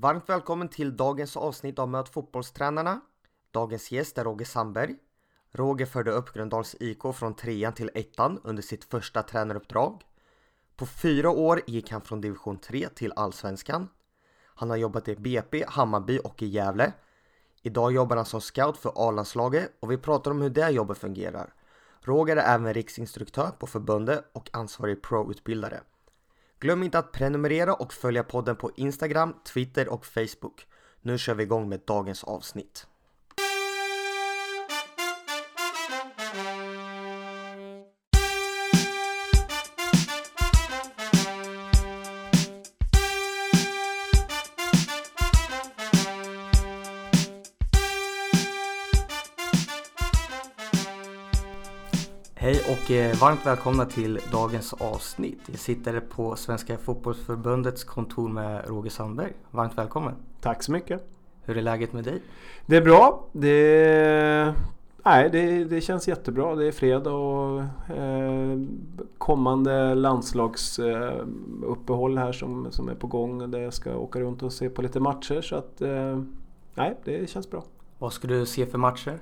Varmt välkommen till dagens avsnitt av Möt fotbollstränarna. Dagens gäst är Roger Sandberg. Roger förde upp Gröndals IK från trean till ettan under sitt första tränaruppdrag. På fyra år gick han från division 3 till allsvenskan. Han har jobbat i BP, Hammarby och i Gävle. Idag jobbar han som scout för A-landslaget och vi pratar om hur det jobbet fungerar. Roger är även riksinstruktör på förbundet och ansvarig pro-utbildare. Glöm inte att prenumerera och följa podden på Instagram, Twitter och Facebook. Nu kör vi igång med dagens avsnitt. Och eh, varmt välkomna till dagens avsnitt. Jag sitter på Svenska fotbollsförbundets kontor med Roger Sandberg. Varmt välkommen! Tack så mycket! Hur är läget med dig? Det är bra. Det, nej, det, det känns jättebra. Det är fredag och eh, kommande landslagsuppehåll eh, här som, som är på gång. Där jag ska åka runt och se på lite matcher. Så att, eh, nej, det känns bra. Vad ska du se för matcher?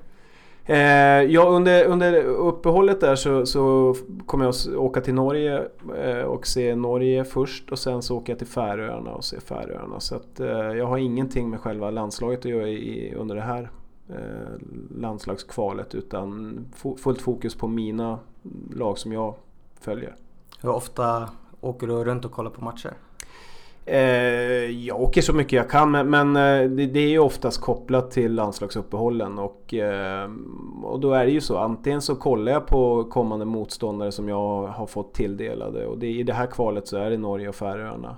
Eh, ja, under, under uppehållet där så, så kommer jag att åka till Norge eh, och se Norge först och sen så åker jag till Färöarna och ser Färöarna. Så att eh, jag har ingenting med själva landslaget att göra i, under det här eh, landslagskvalet utan fullt fokus på mina lag som jag följer. Hur ofta åker du runt och kollar på matcher? Eh, jag åker så mycket jag kan men, eh, det, är ju oftast kopplat till landslagsuppehållen och, eh, och då är det ju så antingen så kollar jag på kommande motståndare som jag har fått tilldelade och det, i det här kvalet så är det Norge och Färöarna.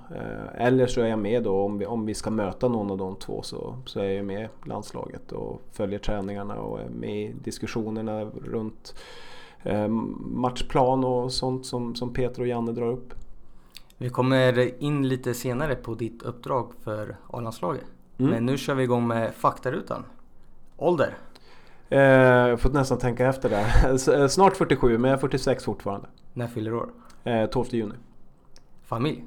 Eller så är jag med då om vi, om vi ska möta någon av de två så, så är jag med i landslaget och följer träningarna och är med i diskussionerna runt matchplan och sånt som, som Peter och Janne drar upp. Vi kommer in lite senare på ditt uppdrag för A-landslaget. Mm. Men nu kör vi igång med faktarutan. Ålder? Eh, jag får nästan tänka efter där. Eh, snart 47 men jag är 46 fortfarande. När fyller du år? Eh, 12 juni. Familj?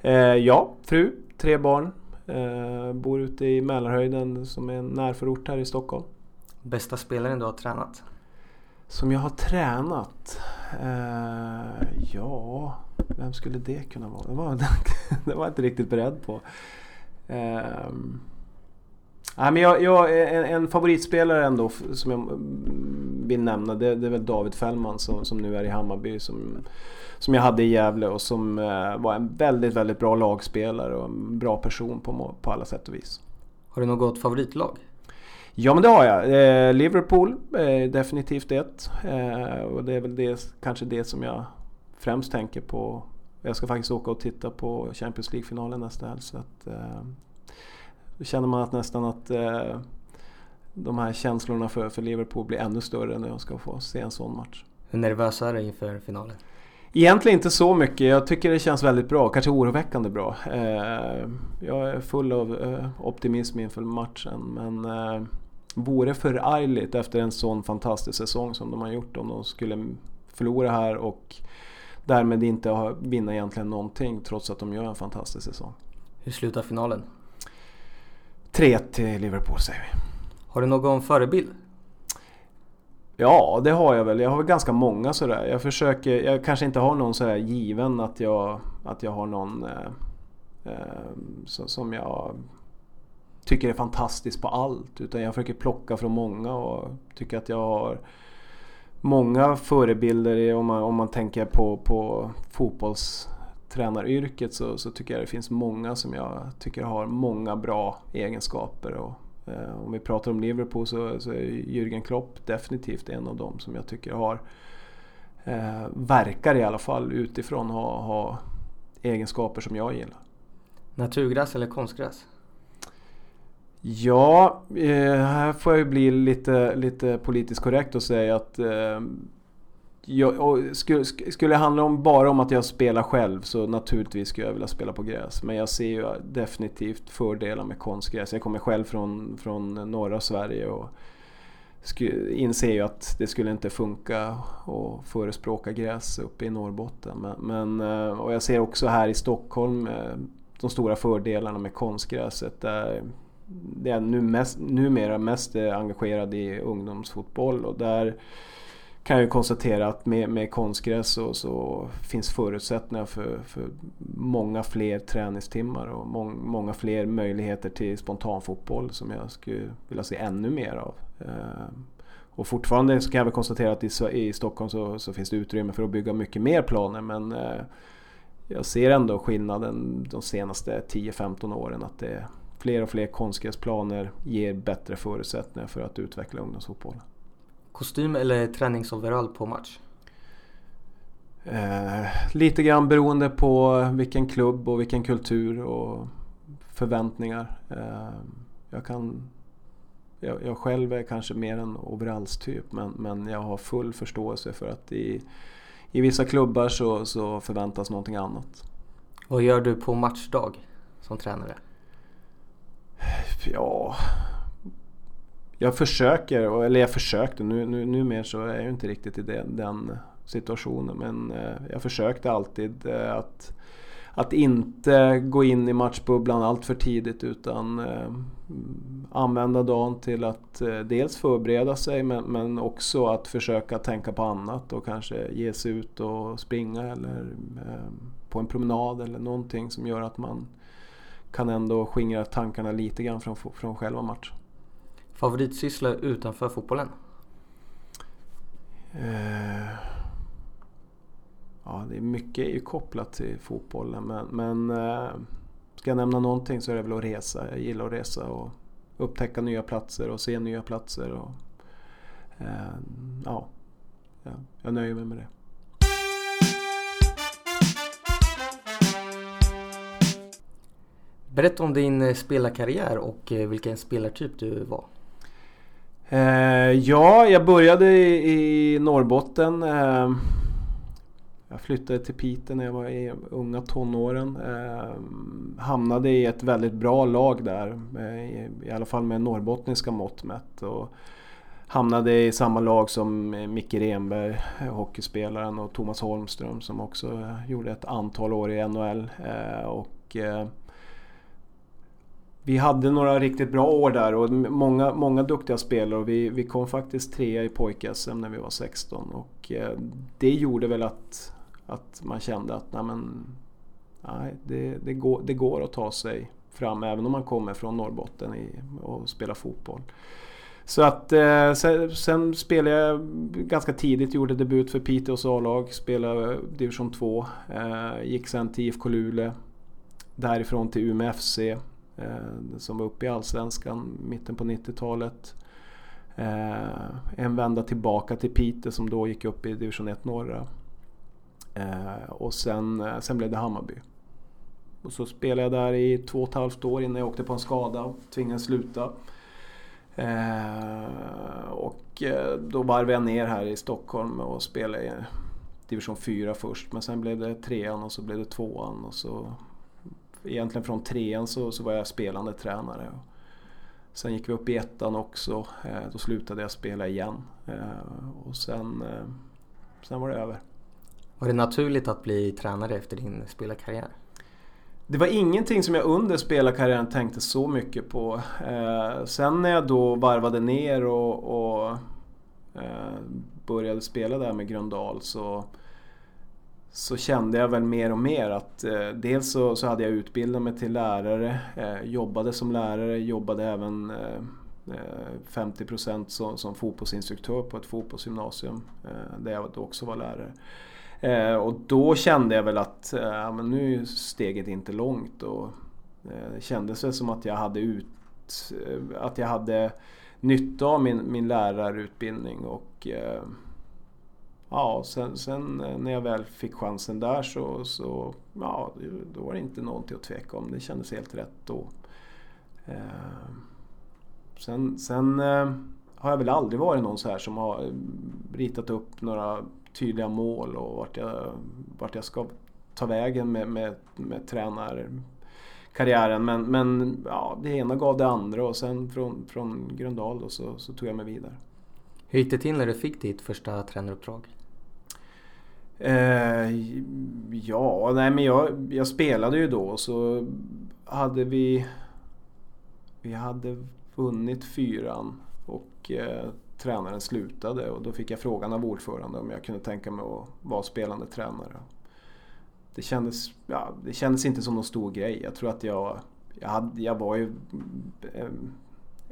Eh, ja, fru, tre barn. Eh, bor ute i Mälarhöjden som är en närförort här i Stockholm. Bästa spelaren du har tränat? Som jag har tränat? Eh, ja... Vem skulle det kunna vara? Det var, det var jag inte riktigt beredd på. Um, men jag, jag, en, en favoritspelare ändå som jag vill nämna det, det är väl David Fällman som, som nu är i Hammarby. Som, som jag hade i Gävle och som uh, var en väldigt, väldigt bra lagspelare och en bra person på, på alla sätt och vis. Har du något favoritlag? Ja men det har jag. Eh, Liverpool är definitivt ett. Eh, och det är väl det, kanske det som jag främst tänker på. Jag ska faktiskt åka och titta på Champions League-finalen nästa helg. Så att, eh, då känner man att nästan att eh, de här känslorna för, för Liverpool blir ännu större när jag ska få se en sån match. Hur nervös är du inför finalen? Egentligen inte så mycket. Jag tycker det känns väldigt bra. Kanske oroväckande bra. Eh, jag är full av eh, optimism inför matchen. Men eh, vore förargligt efter en sån fantastisk säsong som de har gjort om de skulle förlora här och därmed inte vinna egentligen någonting trots att de gör en fantastisk säsong. Hur slutar finalen? 3 till Liverpool säger vi. Har du någon förebild? Ja, det har jag väl. Jag har väl ganska många sådär. Jag försöker, jag kanske inte har någon sådär given att jag, att jag har någon eh, eh, som jag tycker är fantastisk på allt. Utan jag försöker plocka från många och tycker att jag har många förebilder om man, om man tänker på, på fotbollstränaryrket så, så tycker jag det finns många som jag tycker har många bra egenskaper. Och, eh, om vi pratar om Liverpool så, så är Jürgen Klopp definitivt en av dem som jag tycker har eh, verkar i alla fall utifrån ha, ha egenskaper som jag gillar. Naturgräs eller konstgräs? Ja, eh, här får jag ju bli lite, lite politiskt korrekt och säga att eh, jag, skulle, skulle det handla om bara om att jag spelar själv så naturligtvis skulle jag vilja spela på gräs. Men jag ser ju definitivt fördelar med konstgräs. Jag kommer själv från, från norra Sverige och inser ju att det skulle inte funka att förespråka gräs uppe i Norrbotten. Men, men, eh, och jag ser också här i Stockholm de stora fördelarna med konstgräset. Där det är nu mest, numera mest engagerad i ungdomsfotboll och där kan jag konstatera att med, med konstgräs så, så finns förutsättningar för, för många fler träningstimmar och mång, många fler möjligheter till spontanfotboll som jag skulle vilja se ännu mer av. Eh, och fortfarande så kan jag väl konstatera att i, i Stockholm så, så, finns det utrymme för att bygga mycket mer planer men eh, jag ser ändå skillnaden de senaste 10-15 åren att det fler och fler konstgräsplaner ger bättre förutsättningar för att utveckla ungdomsfotbollen. Kostym eller träningsoverall på match? Eh, lite grann beroende på vilken klubb och vilken kultur och förväntningar. Eh, jag, kan, jag, jag, själv är kanske mer en overallstyp men, men jag har full förståelse för att i, i vissa klubbar så, så förväntas någonting annat. Vad gör du på matchdag som tränare? Ja, jag försöker, eller jag försökte, nu, nu, numera så är jag inte riktigt i den, den situationen. Men eh, jag försökte alltid eh, att, att inte gå in i matchbubblan allt för tidigt utan eh, använda dagen till att dels förbereda sig men, men också att försöka tänka på annat och kanske ge sig ut och springa eller på en promenad eller någonting som gör att man kan ändå skingra tankarna lite grann från, från själva matchen. Favoritsyssla utanför fotbollen? Eh, ja, det är mycket är ju kopplat till fotbollen men, men eh, ska jag nämna någonting så är det väl att resa. Jag gillar att resa och upptäcka nya platser och se nya platser. Och, eh, ja, jag nöjer mig med det. Berätta om din eh, spelarkarriär och eh, vilken spelartyp du var. Eh, ja, jag började i, i Norrbotten. Eh, jag flyttade till Piteå när jag var i unga tonåren. Eh, hamnade i ett väldigt bra lag där, eh, i, i alla fall med norrbottniska mått mätt. Och hamnade i samma lag som Micke Renberg, hockeyspelaren, och Thomas Holmström som också gjorde ett antal år i NHL. Och, vi hade några riktigt bra år där och många, många duktiga spelare och vi, vi kom faktiskt trea i pojk-SM när vi var 16 och eh, det gjorde väl att, att man kände att nej, men, nej, det, det, går, det går att ta sig fram även om man kommer från Norrbotten i, och spelar fotboll. Så att eh, sen, sen, spelade jag ganska tidigt, gjorde debut för Piteås A-lag, spelade division 2. Eh, gick sen till IFK Luleå. Därifrån till Umeå FC Eh, som var uppe i Allsvenskan mitten på 90-talet. Eh, en vända tillbaka till Piteå som då gick upp i division 1 norra. Eh, och sen, eh, sen blev det Hammarby. Och så spelade jag där i två och ett halvt år innan jag åkte på en skada och tvingades sluta. Eh, och då varvade jag ner här i Stockholm och spelade i division 4 först. Men sen blev det trean och så blev det tvåan och så egentligen från trean så, så var jag spelande tränare. Sen gick vi upp i ettan också. Eh, då slutade jag spela igen. Eh, och sen, eh, sen var det över. Var det naturligt att bli tränare efter din spelarkarriär? Det var ingenting som jag under spelarkarriären tänkte så mycket på. sen när jag då varvade ner och, och började spela där med Gröndal så så kände jag väl mer och mer att eh, dels så, så, hade jag utbildat mig till lärare, eh, jobbade som lärare, jobbade även eh, eh 50% som, som fotbollsinstruktör på ett fotbollsgymnasium eh, där jag också var lärare. Eh, och då kände jag väl att eh, ja, men nu är steget inte långt och eh, det kändes väl som att jag hade ut, att jag hade nytta av min, min lärarutbildning och ja, sen, sen, eh, när jag väl fick chansen där så, så ja, då var det inte någonting att tveka om. Det kändes helt rätt då. Eh, sen sen eh, har jag väl aldrig varit någon så här som har eh, ritat upp några tydliga mål och vart jag, vart jag ska ta vägen med, med, med tränarkarriären. Men, men ja, det ena gav det andra och sen från, från Gröndal då så, så tog jag mig vidare. Hur gick det till när du fick ditt första tränaruppdrag? Eh, ja, nej men jag, jag spelade ju då så hade vi Vi hade vunnit fyran och eh, tränaren slutade och då fick jag frågan av ordförande om jag kunde tänka mig att vara spelande tränare. Det kändes, ja, det kändes inte som någon stor grej. Jag tror att jag, jag, hade, jag var ju eh,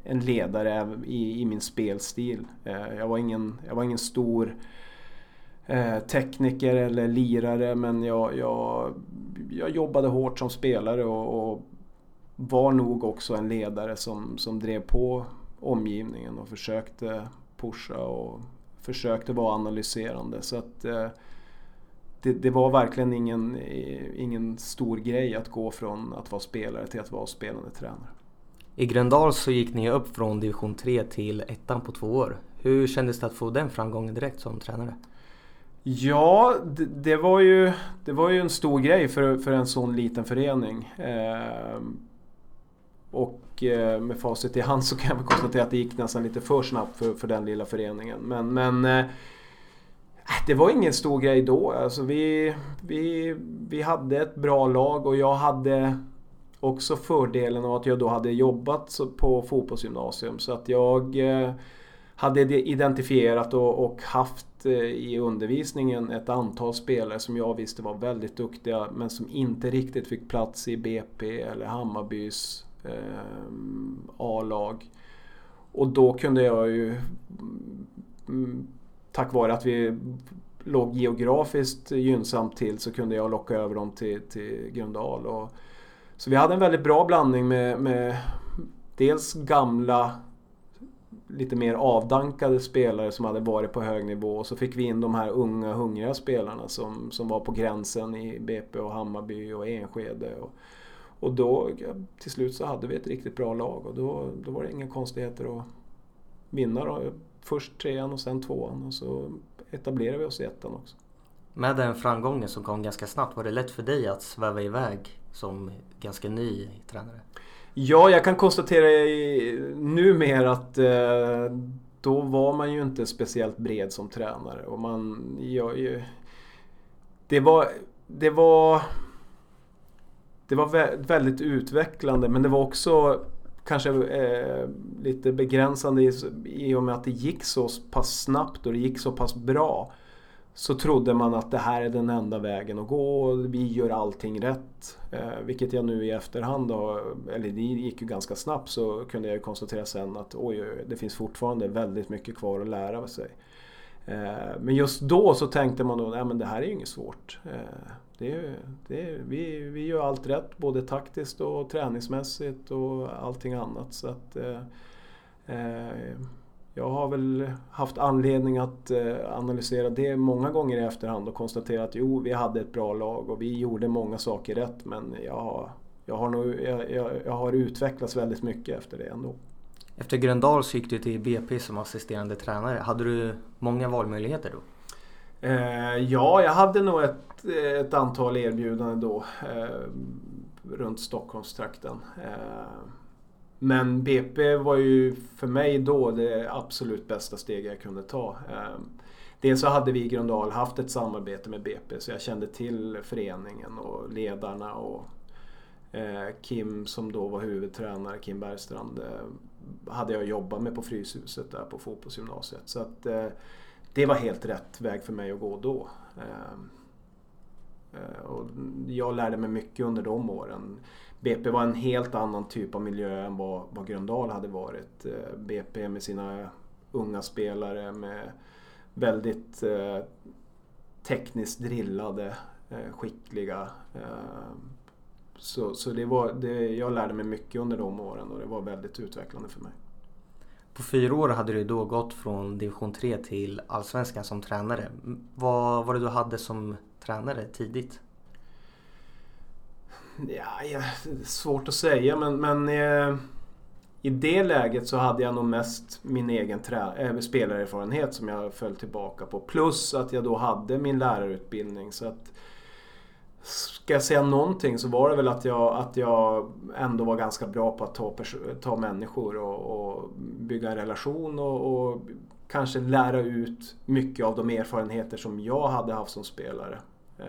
en ledare i, i min spelstil. Eh, jag var ingen, jag var ingen stor eh, tekniker eller lirare men jag, jag, jag jobbade hårt som spelare och, och var nog också en ledare som, som drev på omgivningen och försökte pusha och försökte vara analyserande. Så att eh, det, det, var verkligen ingen, eh, ingen stor grej att gå från att vara spelare till att vara spelande tränare. I Gröndal så gick ni upp från division 3 till ettan på två år. Hur kändes det att få den framgången direkt som tränare? Ja, det, det var, ju, det var ju en stor grej för, för en sån liten förening. Eh, och eh, med facit i hand så kan jag konstatera att det gick nästan lite för snabbt för, för den lilla föreningen. Men, men eh, äh, det var ingen stor grej då. Alltså vi, vi, vi hade ett bra lag och jag hade också fördelen av att jag då hade jobbat på fotbollsgymnasium. Så att jag eh, hade identifierat och, och haft eh, i undervisningen ett antal spelare som jag visste var väldigt duktiga men som inte riktigt fick plats i BP eller Hammarbys eh, A-lag. Och då kunde jag ju mm, tack vare att vi låg geografiskt gynnsamt till så kunde jag locka över dem till, till Gröndal. Och, så vi hade en väldigt bra blandning med, med dels gamla lite mer avdankade spelare som hade varit på hög nivå och så fick vi in de här unga hungriga spelarna som, som var på gränsen i BP och Hammarby och Enskede. Och, och då till slut så hade vi ett riktigt bra lag och då, då var det inga konstigheter att vinna då. Först trean och sen tvåan och så etablerade vi oss i ettan också. Med den framgången som kom ganska snabbt, var det lätt för dig att sväva iväg som ganska ny tränare? Ja, jag kan konstatera numera att eh, då var man ju inte speciellt bred som tränare. Och man, ja, det var... Det var det var väldigt utvecklande men det var också kanske eh, lite begränsande i, i och med att det gick så pass snabbt och det gick så pass bra. Så trodde man att det här är den enda vägen att gå och vi gör allting rätt. Eh, vilket jag nu i efterhand, då, eller det gick ju ganska snabbt, så kunde jag konstatera sen att oj, det finns fortfarande väldigt mycket kvar att lära sig. Eh, men just då så tänkte man då, nej men det här är ju inget svårt. Eh, det, det, vi, vi gör allt rätt både taktiskt och träningsmässigt och allting annat. Så att, eh, eh, jag har väl haft anledning att eh, analysera det många gånger i efterhand och konstatera att jo, vi hade ett bra lag och vi gjorde många saker rätt men jag har, jag har, nog, jag, jag, jag har utvecklats väldigt mycket efter det ändå. Efter Gröndal så gick du till BP som assisterande tränare. Hade du många valmöjligheter då? Eh, ja, jag hade nog ett, ett antal erbjudanden då eh, runt Stockholmstrakten. Eh, men BP var ju för mig då det absolut bästa steg jag kunde ta. Ehm, dels så hade vi i Gröndal haft ett samarbete med BP så jag kände till föreningen och ledarna och eh, Kim som då var huvudtränare, Kim Bergstrand, eh, hade jag jobbat med på Fryshuset där på fotbollsgymnasiet. Så att, eh, det var helt rätt väg för mig att gå då. Ehm, och jag lärde mig mycket under de åren. BP var en helt annan typ av miljö än vad, vad Gröndal hade varit. Eh, BP med sina unga spelare med väldigt eh, tekniskt drillade, eh, skickliga. Eh, så så det var, det, jag lärde mig mycket under de åren och det var väldigt utvecklande för mig. På fyra år hade du då gått från division 3 till allsvenskan som tränare. Vad var det du hade som tränare tidigt? Ja, svårt att säga men, men eh, i det läget så hade jag nog mest min egen trä- äh, spelarerfarenhet som jag föll tillbaka på. Plus att jag då hade min lärarutbildning. så att Ska jag säga någonting så var det väl att jag, att jag ändå var ganska bra på att ta, ta människor och, och bygga en relation och, och, kanske lära ut mycket av de erfarenheter som jag hade haft som spelare. Eh,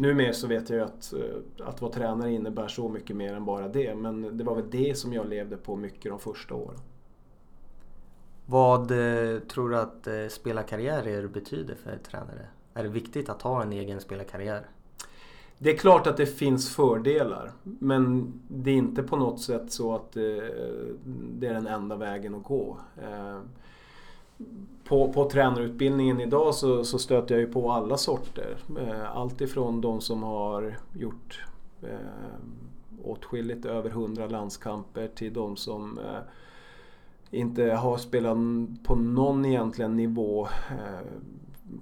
Numera så vet jag ju att, eh, att vara tränare innebär så mycket mer än bara det. Men det var väl det som jag levde på mycket de första åren. Vad eh, tror du att eh, spelarkarriärer betyder för tränare? Är det viktigt att ha en egen spelarkarriär? Det är klart att det finns fördelar. Men det är inte på något sätt så att det är den enda vägen att gå på, på tränarutbildningen idag så, så stöter jag ju på alla sorter. Eh, allt ifrån de som har gjort eh, åtskilligt över 100 landskamper till de som eh, inte har spelat på någon egentligen nivå. Eh,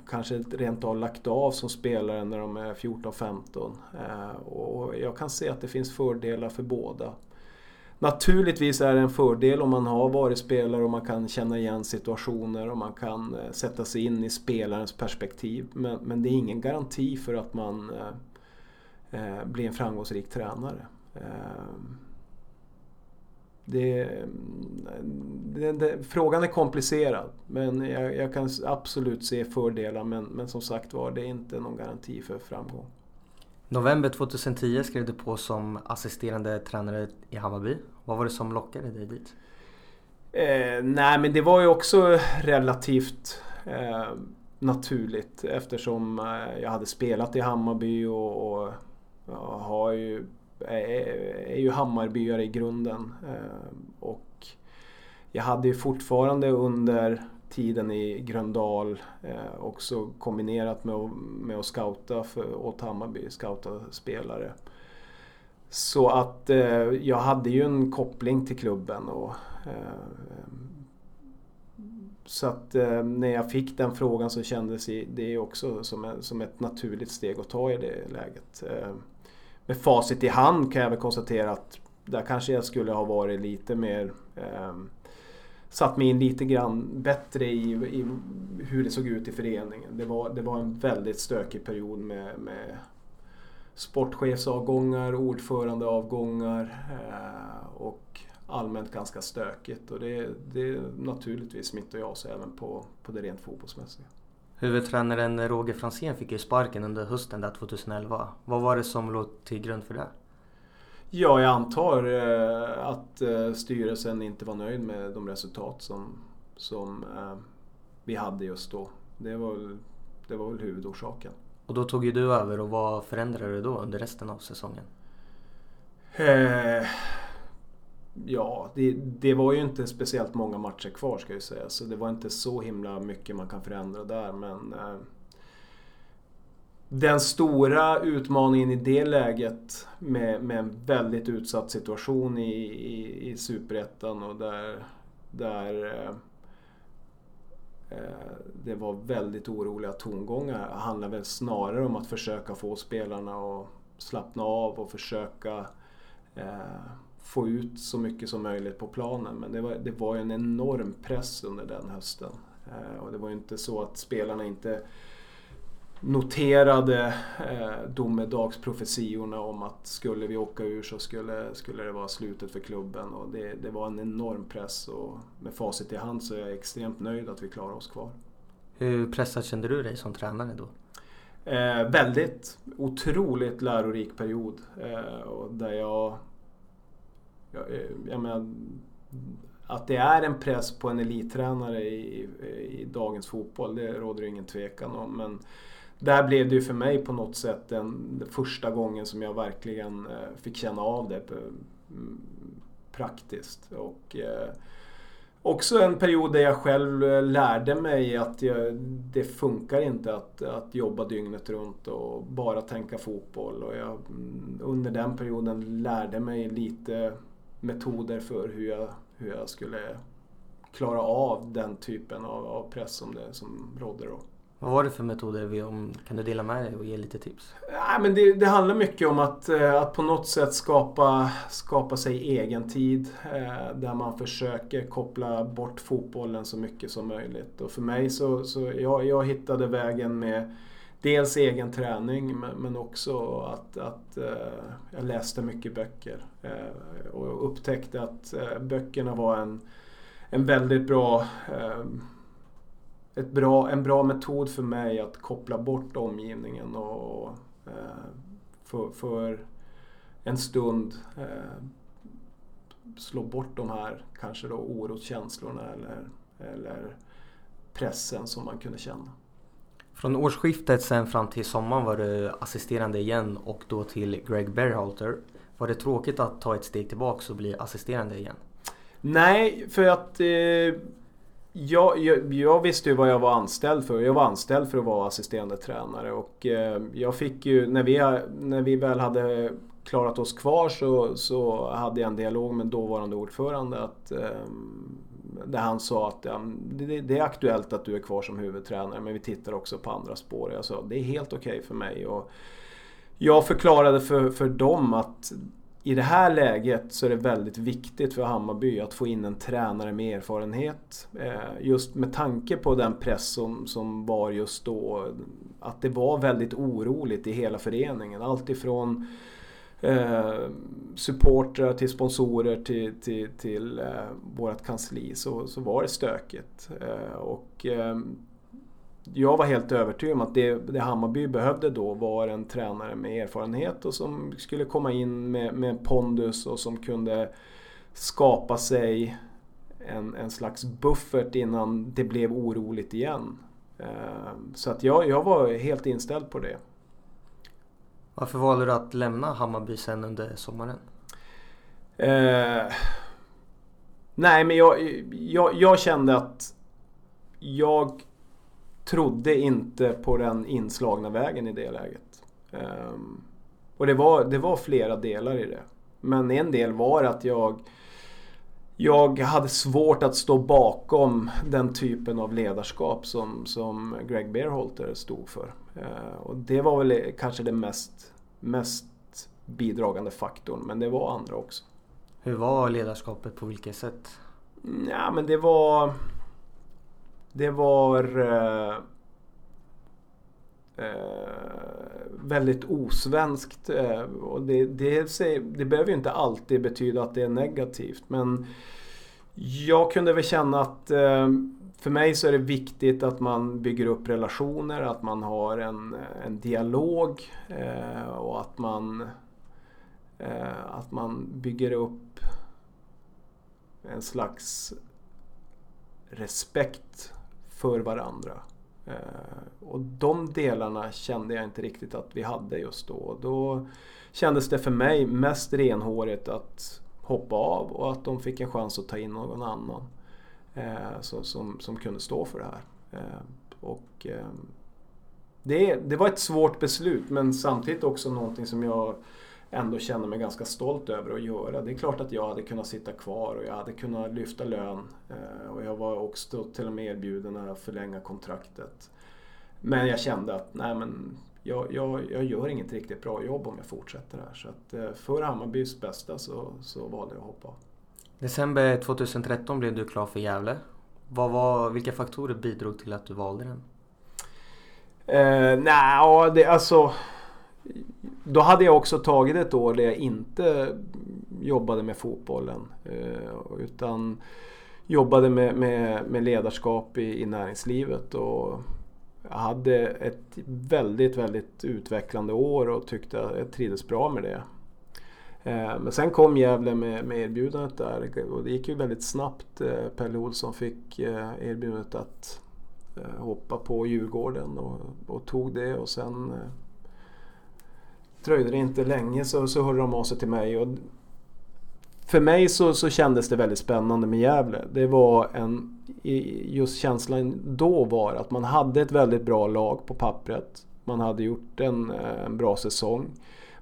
kanske rent av lagt av som spelare när de är 14-15. Eh, och jag kan se att det finns fördelar för båda. Naturligtvis är det en fördel om man har varit spelare och man kan känna igen situationer och man kan eh, sätta sig in i spelarens perspektiv. Men, men det är ingen garanti för att man eh, eh blir en framgångsrik tränare. Eh, det, det, det, frågan är komplicerad men jag, jag, kan absolut se fördelar men, men som sagt var det är inte någon garanti för framgång. November 2010 skrev du på som assisterande tränare i Hammarby. Vad var det som lockade dig dit? Eh, nej men det var ju också relativt eh, naturligt eftersom eh, jag hade spelat i Hammarby och, och har ju, är, är ju Hammarbyare i grunden. Eh, och jag hade ju fortfarande under tiden i Gröndal eh, också kombinerat med, med att scouta för, åt Hammarby, scouta spelare. Så att eh, jag hade ju en koppling till klubben. Och, eh, så att eh, när jag fick den frågan så kändes det också som, en, som ett naturligt steg att ta i det läget. Eh, med facit i hand kan jag väl konstatera att där kanske jag skulle ha varit lite mer eh, satt mig in lite grann bättre i, i, hur det såg ut i föreningen. Det var, det var en väldigt stökig period med, med sportchefsavgångar, ordförandeavgångar eh, och allmänt ganska stökigt. Och det, det naturligtvis smittar ju av sig även på, på det rent fotbollsmässiga. Huvudtränaren Roger Fransén fick ju sparken under hösten där 2011. Vad var det som låg till grund för det? Ja, jag antar eh, att eh, styrelsen inte var nöjd med de resultat som, som eh, vi hade just då. Det var, det var väl huvudorsaken. Och då tog ju du över och vad förändrade du då under resten av säsongen? Eh, ja, det, det, var ju inte speciellt många matcher kvar ska jag säga. Så det var inte så himla mycket man kan förändra där. Men eh, den stora utmaningen i det läget med, med en väldigt utsatt situation i, i, i Superettan och där, där eh, eh det var väldigt oroliga tongångar handlar väl snarare om att försöka få spelarna att slappna av och försöka eh, få ut så mycket som möjligt på planen. Men det var, det var en enorm press under den hösten. Eh, och det var ju inte så att spelarna inte noterade eh, domedagsprofetiorna om att skulle vi åka ur så skulle, skulle det vara slutet för klubben. Och det, det var en enorm press och med facit i hand så är jag extremt nöjd att vi klarar oss kvar. Hur pressad kände du dig som tränare då? Eh, väldigt, otroligt lärorik period. Eh, och där jag, jag, eh, jag menar, att det är en press på en elittränare i, i, i dagens fotboll, det råder det ingen tvekan om. Men där blev det ju för mig på något sätt den, första gången som jag verkligen eh, fick känna av det mm, praktiskt. Och, eh, också en period där jag själv eh, lärde mig att jag, det funkar inte att, att jobba dygnet runt och bara tänka fotboll. Och jag, mm, under den perioden lärde mig lite metoder för hur jag, hur jag skulle klara av den typen av, av press som, det, som rådde då. Vad var det för metoder? Kan du dela med dig och ge lite tips? Ja, men det, det handlar mycket om att, eh, att på något sätt skapa, skapa sig egen tid. Eh, där man försöker koppla bort fotbollen så mycket som möjligt. Och för mig så, så jag, jag hittade vägen med dels egen träning men också att, att eh, jag läste mycket böcker. Eh, och upptäckte att eh, böckerna var en en väldigt bra, ett bra, en bra metod för mig att koppla bort omgivningen och eh, för, för en stund eh, slå bort de här kanske då oroskänslorna eller, eller pressen som man kunde känna. Från årsskiftet sen fram till sommaren var du assisterande igen och då till Greg Berhalter. Var det tråkigt att ta ett steg tillbaks och bli assisterande igen? Nej, för att eh, jag, jag, jag, visste ju vad jag var anställd för. Jag var anställd för att vara assisterande tränare och eh, jag fick ju, när vi, när vi väl hade klarat oss kvar så, så hade jag en dialog med dåvarande ordförande att eh, där han sa att ja, det, det, är aktuellt att du är kvar som huvudtränare men vi tittar också på andra spår. Jag sa det är helt okej okay för mig. Och jag förklarade för, för dem att i det här läget så är det väldigt viktigt för Hammarby att få in en tränare med erfarenhet. Eh, just med tanke på den press som, som var just då. Att det var väldigt oroligt i hela föreningen. Allt ifrån eh, supportrar till sponsorer till, till, till eh, vårt kansli så, så var det stökigt. Eh, och, eh, jag var helt övertygad om att det, det Hammarby behövde då var en tränare med erfarenhet och som skulle komma in med, med pondus och som kunde skapa sig en, en slags buffert innan det blev oroligt igen. Eh, så att jag, jag var helt inställd på det. Varför valde du att lämna Hammarby sen under sommaren? Eh, nej men jag, jag, jag, kände att jag trodde inte på den inslagna vägen i det läget. Eh, och det var, det var flera delar i det. Men en del var att jag jag hade svårt att stå bakom den typen av ledarskap som, som Greg Beerholter stod för. Eh, och det var väl kanske det mest, mest bidragande faktorn, men det var andra också. Hur var ledarskapet på vilket sätt? Ja, men det var... Det var... Eh, eh väldigt osvenskt. Eh, och det, det, det behöver ju inte alltid betyda att det är negativt, men jag kunde väl känna att eh, för mig så är det viktigt att man bygger upp relationer, att man har en, en dialog eh, och att man, eh, att man bygger upp en slags respekt för varandra. Eh, och de delarna kände jag inte riktigt att vi hade just då. Då kändes det för mig mest renhårigt att hoppa av och att de fick en chans att ta in någon annan eh, som, som, som kunde stå för det här. Eh, och, det, det var ett svårt beslut men samtidigt också någonting som jag ändå känner mig ganska stolt över att göra. Det är klart att jag hade kunnat sitta kvar och jag hade kunnat lyfta lön eh, och jag var också till och med erbjuden att förlänga kontraktet. Men jag kände att nej men jag, jag, jag gör inget riktigt bra jobb om jag fortsätter här. Så att eh, för Hammarbys bästa så, så valde jag att hoppa. December 2013 blev du klar för Gävle. Vad var, vilka faktorer bidrog till att du valde den? Eh, Nej, det alltså... Då hade jag också tagit ett år där jag inte jobbade med fotbollen. Eh, utan jobbade med, med, med ledarskap i, i näringslivet. Och jag hade ett väldigt, väldigt utvecklande år och tyckte att jag trivdes bra med det. Eh, men sen kom Gävle med, med erbjudandet där och det gick ju väldigt snabbt. Eh, Pelle Olsson fick erbjudandet att hoppa på Djurgården och, och tog det och sen dröjde det inte länge så, så hörde de av sig till mig. Och för mig så, så kändes det väldigt spännande med Gävle. Det var en, just känslan då var att man hade ett väldigt bra lag på pappret. Man hade gjort en, eh, en bra säsong.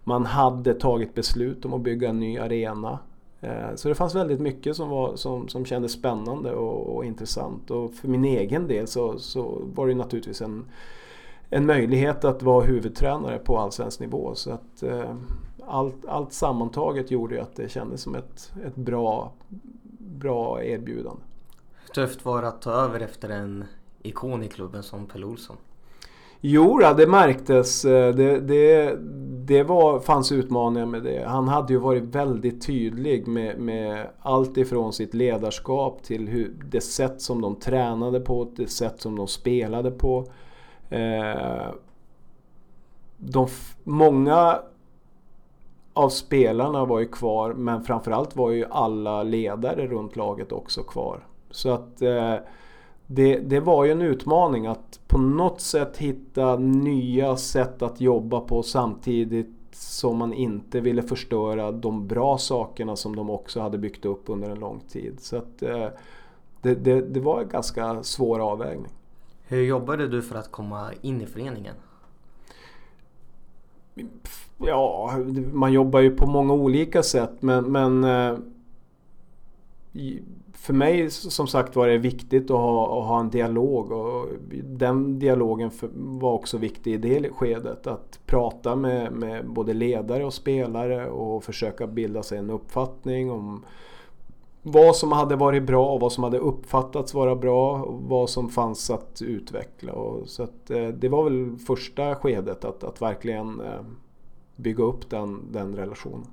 Man hade tagit beslut om att bygga en ny arena. Eh, så det fanns väldigt mycket som, var, som, som kändes spännande och, och intressant. Och för min egen del så, så var det naturligtvis en, en möjlighet att vara huvudtränare på allsvensk nivå. Så att, eh, allt, allt sammantaget gjorde att det kändes som ett, ett bra, bra erbjudande. Hur tufft var det att ta över efter en ikon i klubben som Pelle Olsson? Jo, det märktes. Det, det, det var, fanns utmaningar med det. Han hade ju varit väldigt tydlig med, med allt ifrån sitt ledarskap till hur, det sätt som de tränade på, det sätt som de spelade på. Eh, de, många av spelarna var ju kvar men framförallt var ju alla ledare runt laget också kvar. Så att eh, det, det var ju en utmaning att på något sätt hitta nya sätt att jobba på samtidigt som man inte ville förstöra de bra sakerna som de också hade byggt upp under en lång tid. Så att eh, det, det, det var en ganska svår avvägning. Hur jobbade du för att komma in i föreningen? Ja, man jobbar ju på många olika sätt men, men eh, för mig som sagt var det viktigt att ha, att ha en dialog och den dialogen var också viktig i det skedet. Att prata med, med både ledare och spelare och försöka bilda sig en uppfattning om vad som hade varit bra och vad som hade uppfattats vara bra och vad som fanns att utveckla. Och så att, eh, det var väl första skedet att, att verkligen eh, bygga upp den, den relationen.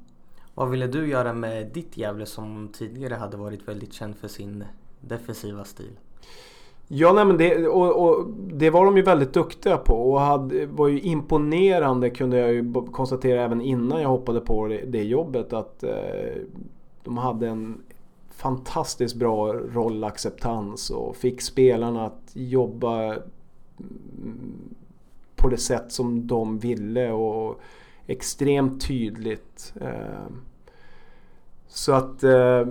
Vad ville du göra med ditt Gävle som tidigare hade varit väldigt känd för sin defensiva stil? Ja, nej, men det, och, och, det var de ju väldigt duktiga på och hade, var ju imponerande kunde jag ju konstatera även innan jag hoppade på det, det jobbet att eh, de hade en fantastiskt bra rollacceptans och fick spelarna att jobba mm, på det sätt som de ville och extremt tydligt. Eh, så att eh,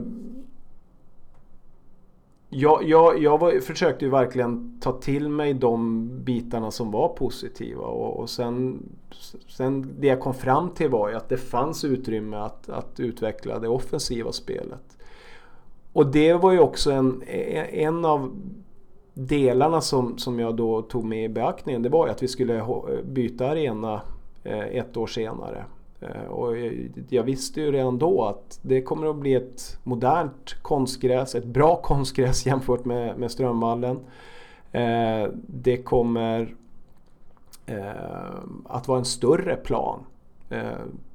jag, jag, jag var, försökte ju verkligen ta till mig de bitarna som var positiva och, och sen, sen det jag kom fram till var ju att det fanns utrymme att, att utveckla det offensiva spelet. Och det var ju också en, en av delarna som, som jag då tog med i beaktningen. Det var ju att vi skulle byta arena eh, ett år senare. Eh, och jag visste ju redan då att det kommer att bli ett modernt konstgräs, ett bra konstgräs jämfört med, med Strömvallen. Eh, det kommer att vara en större plan.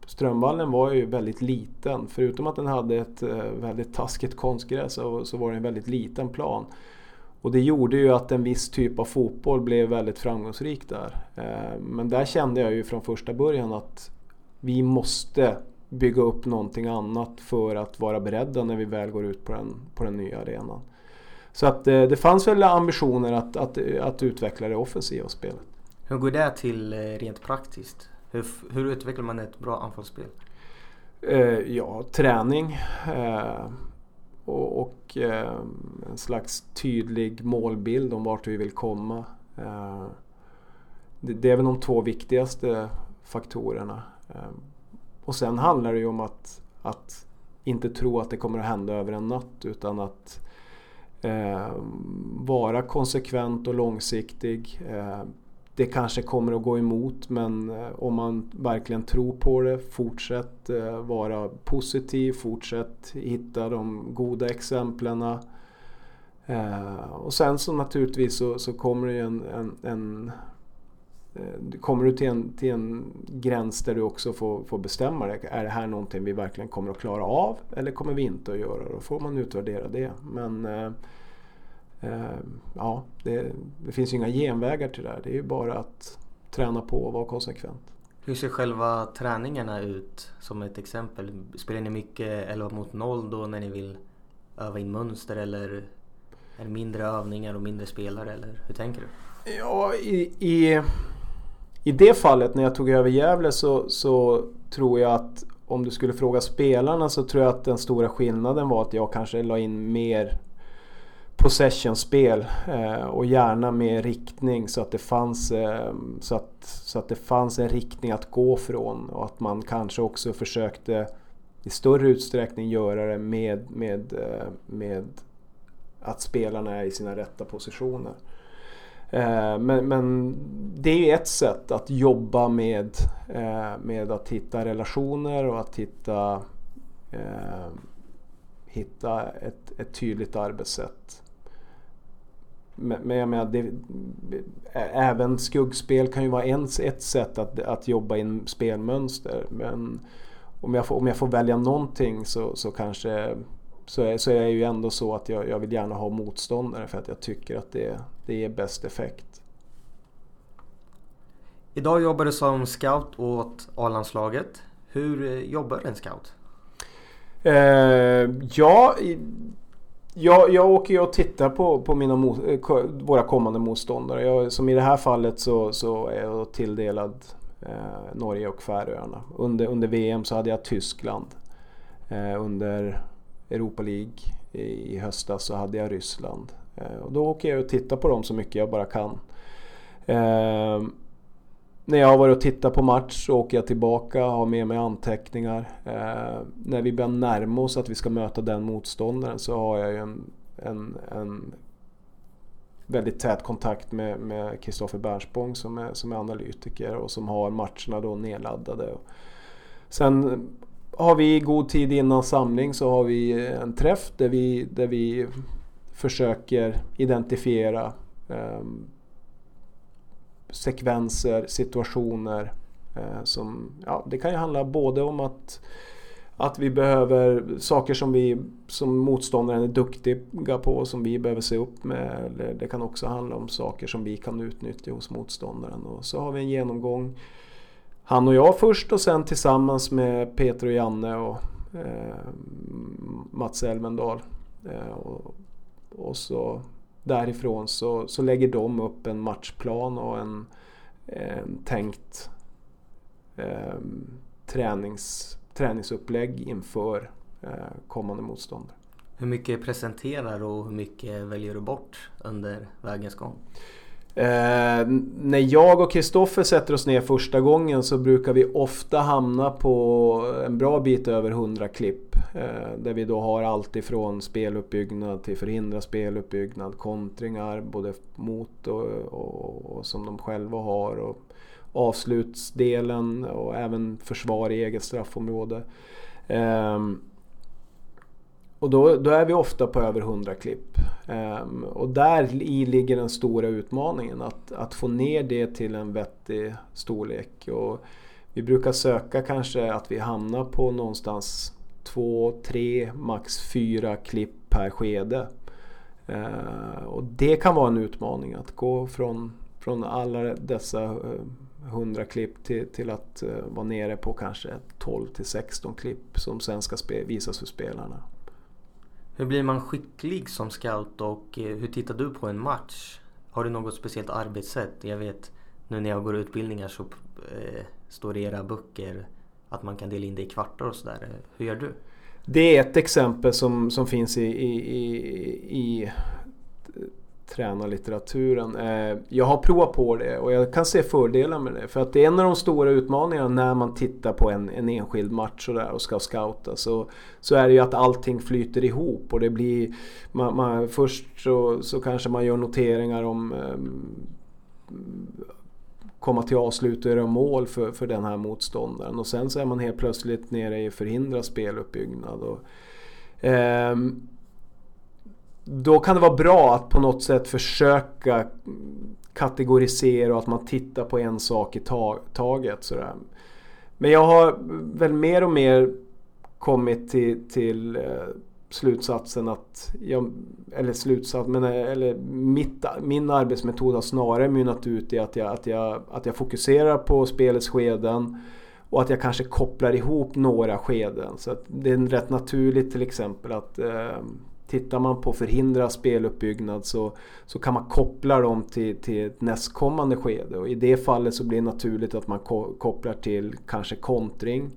Strömvallen var ju väldigt liten. Förutom att den hade ett eh, väldigt taskigt konstgräs så var det en väldigt liten plan. Och det gjorde ju att en viss typ av fotboll blev väldigt framgångsrik där. Eh, men där kände jag ju från första början att vi måste bygga upp någonting annat för att vara beredda när vi väl går ut på den, på den nya arenan. Så att eh, det fanns väl ambitioner att, att, att utveckla det offensiva spelet. Hur går det till rent praktiskt? Hur, hur utvecklar man ett bra anfallsspel? Eh, ja, träning eh, och, och eh, en slags tydlig målbild om vart vi vill komma. Eh, det, det, är väl de två viktigaste faktorerna. Eh, och sen handlar det ju om att, att inte tro att det kommer att hända över en natt utan att eh, vara konsekvent och långsiktig. Eh, det kanske kommer att gå emot men eh, om man verkligen tror på det, fortsätt eh, vara positiv, fortsätt hitta de goda exemplen. Eh, och sen så naturligtvis så, så kommer det en, en, en kommer du till en, till en gräns där du också får, får bestämma dig. Är det här någonting vi verkligen kommer att klara av eller kommer vi inte att göra? Då får man utvärdera det. Men Eh, ja, det, det finns ju inga genvägar till det här. Det är ju bara att träna på och vara konsekvent. Hur ser själva träningarna ut som ett exempel? Spelar ni mycket 11 mot 0 då när ni vill öva in mönster eller är det mindre övningar och mindre spelare eller hur tänker du? Ja, i, i, i det fallet när jag tog över Gävle så, så tror jag att om du skulle fråga spelarna så tror jag att den stora skillnaden var att jag kanske la in mer possession-spel eh, och gärna med riktning så att, det fanns, eh, så, att, så att det fanns en riktning att gå från och att man kanske också försökte i större utsträckning göra det med, med, eh, med att spelarna är i sina rätta positioner. Eh, men, men, det är ju ett sätt att jobba med, eh, med att hitta relationer och att hitta, hitta ett, ett tydligt arbetssätt men jag menar, det, även skuggspel kan ju vara en, ett sätt att, att jobba in spelmönster. Men om jag får, om jag får välja någonting så, så kanske så är, så är det ju ändå så att jag, jag vill gärna ha motståndare för att jag tycker att det, det ger bäst effekt. Idag jobbar du som scout åt A-landslaget. Hur jobbar en scout? Eh, ja, jag, jag åker ju och tittar på, på mina, eh, våra kommande motståndare. Jag, som i det här fallet så, så är jag tilldelad eh, Norge och Färöarna. Under, under VM så hade jag Tyskland. Eh, under Europa League i, i höstas så hade jag Ryssland. Eh, och då åker jag och tittar på dem så mycket jag bara kan. Eh, när jag har varit och tittat på match så åker jag tillbaka och har med mig anteckningar. Eh, när vi börjar närma oss att vi ska möta den motståndaren så har jag ju en, en, en väldigt tät kontakt med Kristoffer Bernspång som är, som är analytiker och som har matcherna då nedladdade. Sen har vi i god tid innan samling så har vi en träff där vi, där vi försöker identifiera eh, sekvenser, situationer. Eh, som, ja, det kan ju handla både om att, att vi behöver saker som, vi, som motståndaren är duktiga på som vi behöver se upp med. Eller det kan också handla om saker som vi kan utnyttja hos motståndaren. Och så har vi en genomgång. Han och jag först och sen tillsammans med Peter och Janne och eh, Mats Elvendal. Eh, och, och så därifrån så, så lägger de upp en matchplan och en, en tänkt eh, tränings, träningsupplägg inför eh, kommande motstånd. Hur mycket presenterar du och hur mycket väljer du bort under vägens gång? Eh, när jag och Kristoffer sätter oss ner första gången så brukar vi ofta hamna på en bra bit över 100 klipp. Eh, där vi då har allt ifrån speluppbyggnad till förhindra speluppbyggnad, kontringar både mot och, och, och som de själva har. Och avslutsdelen och även försvar i eget straffområde. Eh, och då, då, är vi ofta på över 100 klipp. Um, och där i ligger den stora utmaningen. Att, att få ner det till en vettig storlek. Och vi brukar söka kanske att vi hamnar på någonstans två, tre, max fyra klipp per skede. Uh, och det kan vara en utmaning att gå från, från alla dessa eh, uh, 100 klipp till, till att uh, vara nere på kanske 12 till 16 klipp som sen ska visas för spelarna. Hur blir man skicklig som scout och eh, hur tittar du på en match? Har du något speciellt arbetssätt? Jag vet nu när jag går utbildningar så eh, står det i era böcker att man kan dela in det i kvartar och sådär. Hur gör du? Det är ett exempel som, som finns i, i, i, i tränarlitteraturen. Eh, jag har provat på det och jag kan se fördelar med det. För att det är en av de stora utmaningarna när man tittar på en, en enskild match och, där och ska scouta. Så, så är det ju att allting flyter ihop och det blir... Man, man, först så, så kanske man gör noteringar om um, komma till avslut och göra mål för, för den här motståndaren. Och sen så är man helt plötsligt nere i förhindra speluppbyggnad. Och, um, då kan det vara bra att på något sätt försöka kategorisera och att man tittar på en sak i taget. Sådär. Men jag har väl mer och mer kommit till, till eh, slutsatsen att jag, eller slutsats, men eh, eller mitt, min arbetsmetod har snarare mynnat ut i att jag, att, jag, att jag fokuserar på spelets skeden och att jag kanske kopplar ihop några skeden. Så det är rätt naturligt till exempel att eh, Tittar man på förhindra speluppbyggnad så, så kan man koppla dem till, till ett nästkommande skede. Och I det fallet så blir det naturligt att man kopplar till kanske kontring.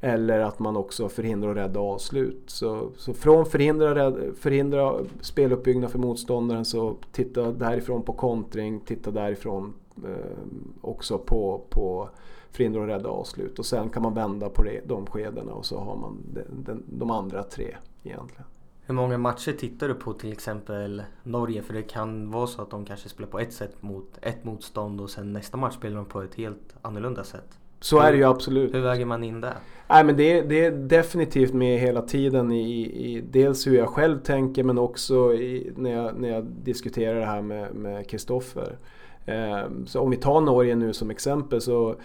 Eller att man också förhindrar och rädda avslut. Så, så från förhindra, förhindra speluppbyggnad för motståndaren så titta därifrån på kontring, titta därifrån eh, också på, på förhindra och rädda avslut. Och sen kan man vända på det, de skedena och så har man de, de, de andra tre egentligen. Hur många matcher tittar du på till exempel Norge? För det kan vara så att de kanske spelar på ett sätt mot ett motstånd och sen nästa match spelar de på ett helt annorlunda sätt. Så är det ju absolut. Hur väger man in det? Nej men det, det är definitivt med hela tiden i, i dels hur jag själv tänker men också i, när, jag, när jag diskuterar det här med Kristoffer. Eh, så om vi tar Norge nu som exempel så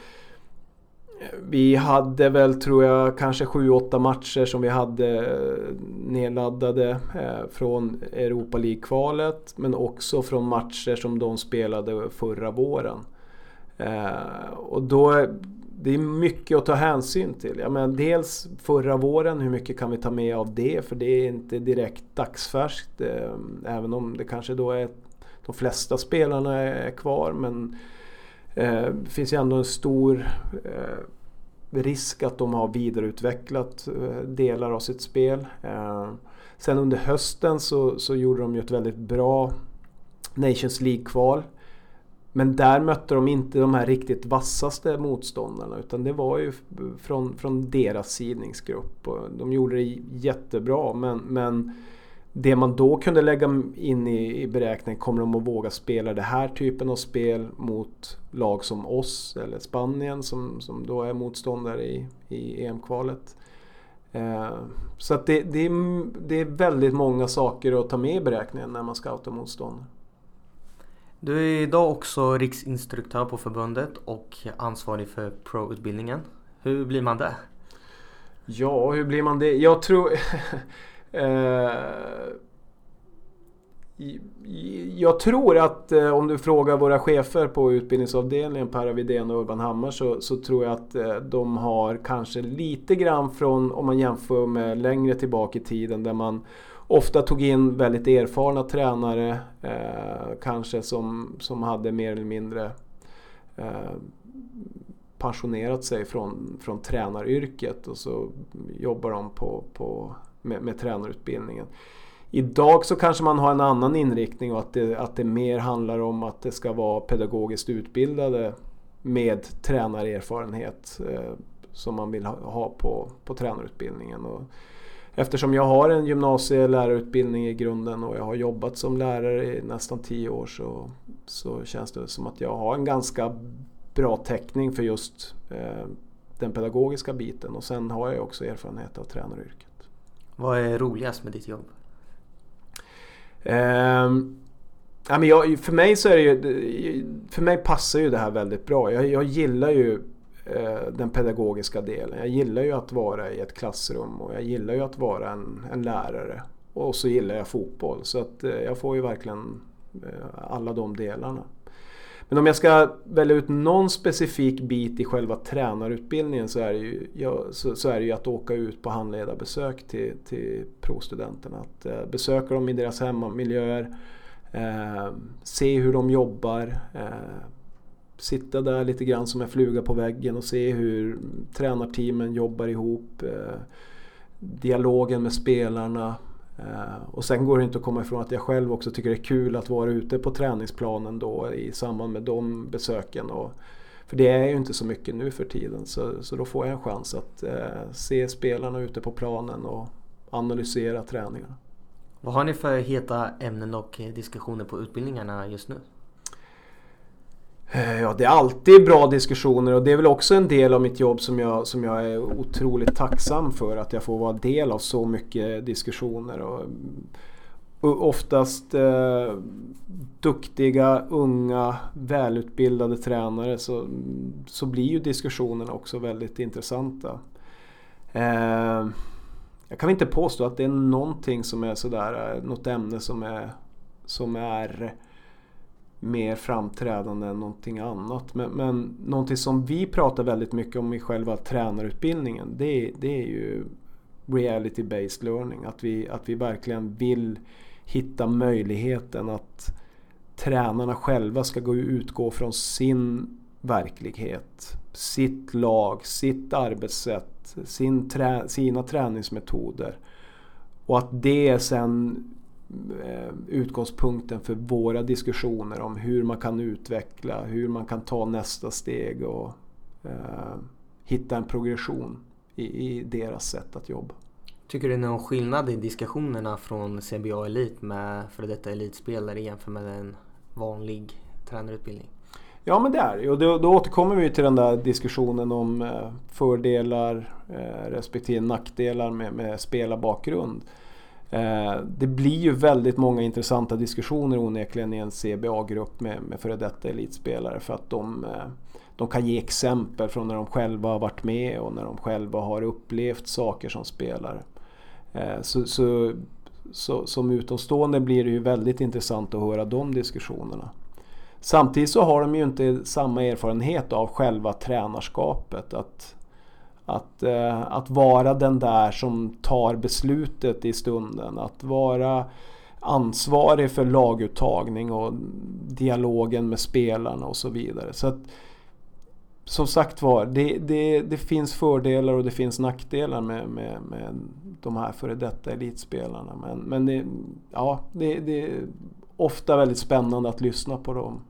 vi hade väl, tror jag, kanske 7-8 matcher som vi hade eh, nedladdade eh, från Europa League-kvalet men också från matcher som de spelade förra våren. Eh, och då det är mycket att ta hänsyn till. Ja, men dels förra våren, hur mycket kan vi ta med av det? För det är inte direkt dagsfärskt. Även om det kanske då är de flesta spelarna är kvar. Men Eh, det finns ju ändå en stor eh, risk att de har vidareutvecklat eh, delar av sitt spel. Sen under hösten så, så gjorde de ju ett väldigt bra Nations League-kval. Men där mötte de inte de här riktigt vassaste motståndarna utan det var ju från, från deras sidningsgrupp. De gjorde det jättebra men, men det man då kunde lägga in i, i beräkningen, kommer de att våga spela den här typen av spel mot lag som oss eller Spanien som, som då är motståndare i, i EM-kvalet. Eh, så att det, det, är, det är väldigt många saker att ta med i beräkningen när man scoutar motståndare. Du är idag också riksinstruktör på förbundet och ansvarig för pro-utbildningen. Hur blir man det? Ja, hur blir man det? Jag tror... Eh, jag tror att eh, om du frågar våra chefer på utbildningsavdelningen, Per Widén och Urban Hammar, så, så, tror jag att eh, de har kanske lite grann från, om man jämför med längre tillbaka i tiden, där man ofta tog in väldigt erfarna tränare, eh, kanske som, som hade mer eller mindre eh, pensionerat sig från, från tränaryrket och så jobbar de på, på, med, med tränarutbildningen. Idag så kanske man har en annan inriktning och att det, att det mer handlar om att det ska vara pedagogiskt utbildade med tränarerfarenhet eh, som man vill ha, ha på, på tränarutbildningen. Och eftersom jag har en gymnasielärarutbildning i grunden och jag har jobbat som lärare i nästan tio år så, så känns det som att jag har en ganska bra täckning för just eh, den pedagogiska biten och sen har jag också erfarenhet av tränaryrket. Vad är roligast med ditt jobb? Um, ja, men jag, för mig så är det ju, för mig passar ju det här väldigt bra. Jag, jag gillar ju Eh, den pedagogiska delen. Jag gillar ju att vara i ett klassrum och jag gillar ju att vara en, en lärare. Och så gillar jag fotboll så att eh, jag får ju verkligen eh, alla de delarna. Men om jag ska välja ut någon specifik bit i själva tränarutbildningen så är det ju, ja, så, så, är det ju att åka ut på handledarbesök till, till provstudenterna. Att eh, besöka dem i deras hemmamiljöer, eh, se hur de jobbar, eh, sitta där lite grann som en fluga på väggen och se hur tränarteamen jobbar ihop. Eh, dialogen med spelarna. Eh, och sen går det inte att komma ifrån att jag själv också tycker det är kul att vara ute på träningsplanen då i samband med de besöken. Och, för det är ju inte så mycket nu för tiden så, så då får jag en chans att eh, se spelarna ute på planen och analysera träningarna. Vad har ni för heta ämnen och eh, diskussioner på utbildningarna just nu? Eh, ja, det är alltid bra diskussioner och det är väl också en del av mitt jobb som jag, som jag är otroligt tacksam för. Att jag får vara del av så mycket diskussioner. Och, och oftast eh, duktiga, unga, välutbildade tränare så, så blir ju diskussionerna också väldigt intressanta. Eh, jag kan inte påstå att det är någonting som är sådär, eh, något ämne som är, som är mer framträdande än någonting annat. Men, men någonting som vi pratar väldigt mycket om i själva tränarutbildningen det, det är ju reality-based learning. Att vi, att vi verkligen vill hitta möjligheten att tränarna själva ska gå utgå från sin verklighet, sitt lag, sitt arbetssätt, sin trä, sina träningsmetoder. Och att det sen utgångspunkten för våra diskussioner om hur man kan utveckla, hur man kan ta nästa steg och eh, hitta en progression i, i, deras sätt att jobba. Tycker du det är någon skillnad i diskussionerna från CBA Elit med före detta elitspelare jämfört med en vanlig tränarutbildning? Ja men det är det och då, då återkommer vi till den där diskussionen om eh, fördelar eh, respektive nackdelar med, med spelarbakgrund. Eh, Eh, det blir ju väldigt många intressanta diskussioner onekligen i en CBA-grupp med, med före detta elitspelare för att de, eh, de kan ge exempel från när de själva har varit med och när de själva har upplevt saker som spelare. Eh, så, så, så, som utomstående blir det ju väldigt intressant att höra de diskussionerna. Samtidigt så har de ju inte samma erfarenhet av själva tränarskapet. Att, att, eh, att vara den där som tar beslutet i stunden. Att vara ansvarig för laguttagning och dialogen med spelarna och så vidare. Så att, som sagt var, det, det, det finns fördelar och det finns nackdelar med, med, med de här före detta elitspelarna. Men, men det, ja, det, det är ofta väldigt spännande att lyssna på dem.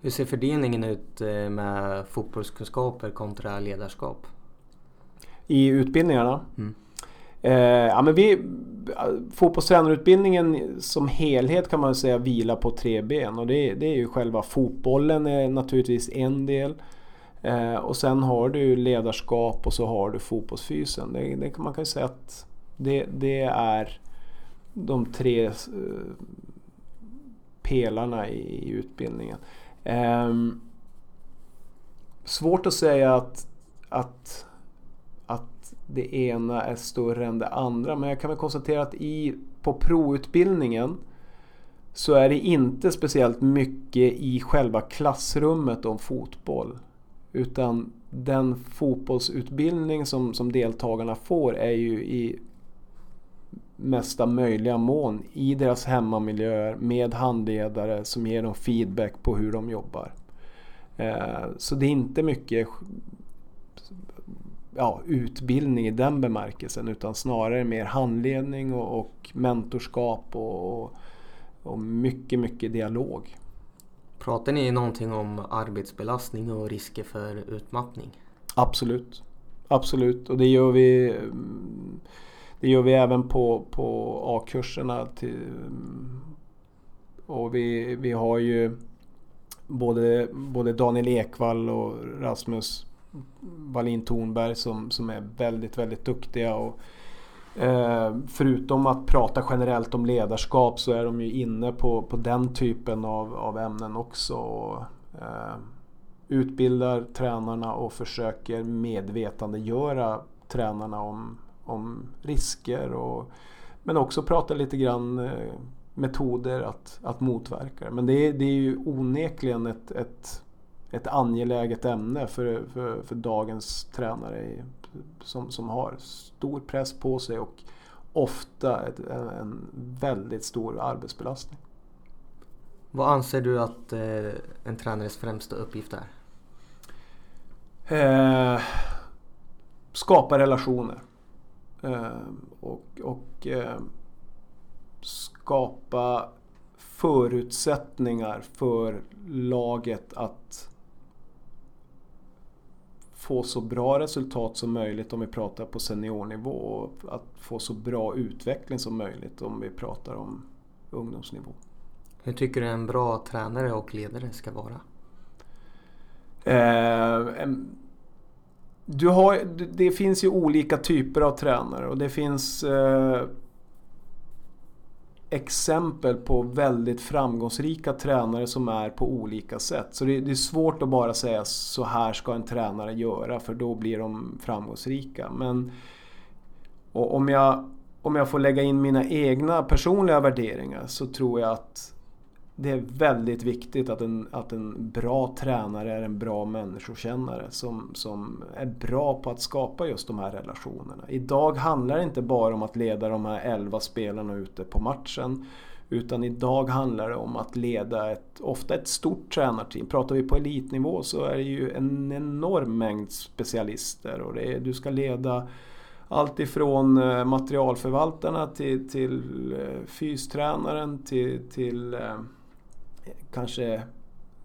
Hur ser fördelningen ut eh, med fotbollskunskaper kontra ledarskap? I utbildningarna? Mm. Eh, ja, men vi, fotbollstränarutbildningen som helhet kan man säga vilar på tre ben och det, det är ju själva fotbollen är naturligtvis en del. Eh, och sen har du ledarskap och så har du fotbollsfysen. Det, det, man kan säga att det, det är de tre eh, pelarna i, i utbildningen. Eh, svårt att säga att, att det ena är större än det andra men jag kan väl konstatera att i, på provutbildningen så är det inte speciellt mycket i själva klassrummet om fotboll. Utan den fotbollsutbildning som, som deltagarna får är ju i mesta möjliga mån i deras hemmamiljöer med handledare som ger dem feedback på hur de jobbar. Eh, så det är inte mycket ja, utbildning i den bemärkelsen utan snarare mer handledning och, och mentorskap och, och mycket, mycket dialog. Pratar ni någonting om arbetsbelastning och risker för utmattning? Absolut. Absolut och det gör vi Det gör vi även på, på A-kurserna. och vi, vi har ju både, både Daniel Ekvall och Rasmus Wallin Thornberg som, som är väldigt, väldigt duktiga. Och, Eh, förutom att prata generellt om ledarskap så är de ju inne på, på den typen av, av ämnen också. Och, eh, utbildar tränarna och försöker medvetandegöra tränarna om, om risker. Och, men också prata lite grann eh, metoder att, att motverka det. Men det är, det är ju onekligen ett, ett, ett angeläget ämne för, för, för dagens tränare som, som har stor press på sig och ofta ett, en väldigt stor arbetsbelastning. Vad anser du att eh, en tränares främsta uppgift är? Eh, skapa relationer. Eh, och, och eh, skapa förutsättningar för laget att få så bra resultat som möjligt om vi pratar på seniornivå och att få så bra utveckling som möjligt om vi pratar om ungdomsnivå. Hur tycker du en bra tränare och ledare ska vara? Eh, du har, det finns ju olika typer av tränare och det finns eh, exempel på väldigt framgångsrika tränare som är på olika sätt. Så det, det, är svårt att bara säga så här ska en tränare göra för då blir de framgångsrika. Men om, jag, om jag får lägga in mina egna personliga värderingar så tror jag att det är väldigt viktigt att en, att en bra tränare är en bra människokännare som, som är bra på att skapa just de här relationerna. Idag handlar det inte bara om att leda de här elva spelarna ute på matchen. Utan idag handlar det om att leda ett, ofta ett stort tränarteam. Pratar vi på elitnivå så är det ju en enorm mängd specialister. Och är, du ska leda allt ifrån eh, materialförvaltarna till, till eh, fystränaren till, till eh, kanske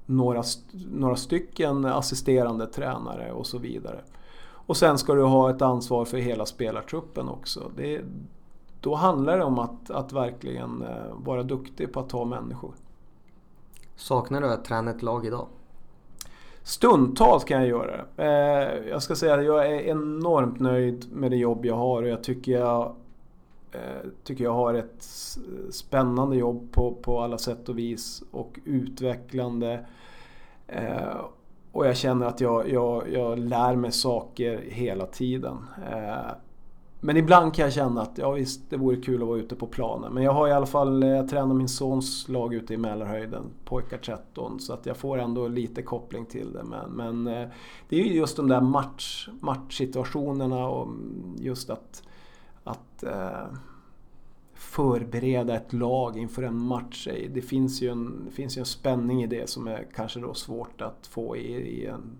några, några stycken assisterande tränare och så vidare. Och sen ska du ha ett ansvar för hela spelartruppen också. Det, då handlar det om att, att verkligen eh, vara duktig på att ta människor. Saknar du att träna ett lag idag? Stundtals kan jag göra det. Eh, jag ska säga att jag är enormt nöjd med det jobb jag har och jag tycker jag, Eh, tycker jag har ett spännande jobb på, på alla sätt och vis och utvecklande. Eh, och jag känner att jag, jag, jag lär mig saker hela tiden. Eh, men ibland kan jag känna att ja visst, det vore kul att vara ute på planen. Men jag har i alla fall, eh, jag tränar min sons lag ute i Mälarhöjden, pojkar 13. Så att jag får ändå lite koppling till det. Men, men eh, det är ju just de där match, matchsituationerna och mm, just att, att eh, förbereda ett lag inför en match. Det finns ju en, det finns ju en spänning i det som är kanske då svårt att få i, i en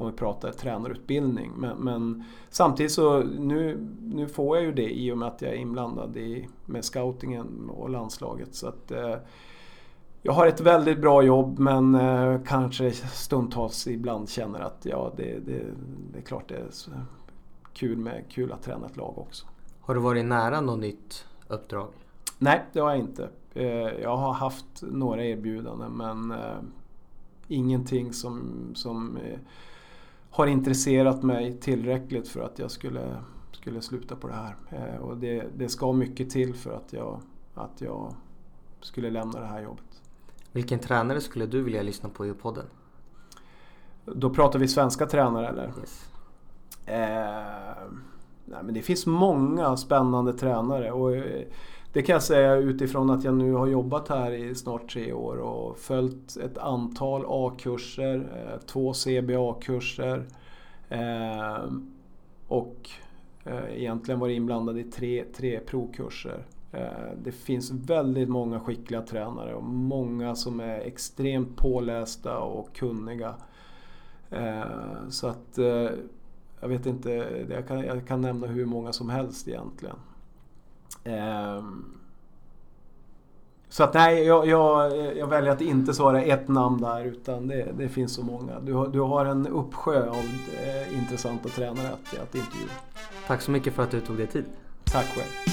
om vi pratar tränarutbildning. Men, men, samtidigt så nu, nu får jag ju det i och med att jag är inblandad i, med scoutingen och landslaget. Så att, eh, jag har ett väldigt bra jobb men eh, kanske stundtals ibland känner att ja, det, det, det är klart det är kul, med, kul att träna ett lag också. Har du varit nära något nytt uppdrag? Nej, det har jag inte. Eh, jag har haft några erbjudanden men eh, ingenting som, som eh, har intresserat mig tillräckligt för att jag skulle, skulle sluta på det här. Och det, det ska mycket till för att jag, att jag skulle lämna det här jobbet. Vilken tränare skulle du vilja lyssna på i podden? Då pratar vi svenska tränare eller? Yes. Eh, nej, men det finns många spännande tränare. Och, eh, det kan jag säga utifrån att jag nu har jobbat här i snart tre år och följt ett antal A-kurser, eh, två CBA-kurser eh, och egentligen varit inblandad i tre, tre provkurser. Det finns väldigt många skickliga tränare och många som är extremt pålästa och kunniga. Så att jag vet inte, jag kan, jag kan nämna hur många som helst egentligen. Ehm, så att nej, jag, jag, jag, väljer att inte svara ett namn där utan det, det finns så många. Du, du har en uppsjö av eh, intressanta tränare att, att intervjua. Tack så mycket för att du tog dig tid. Tack själv.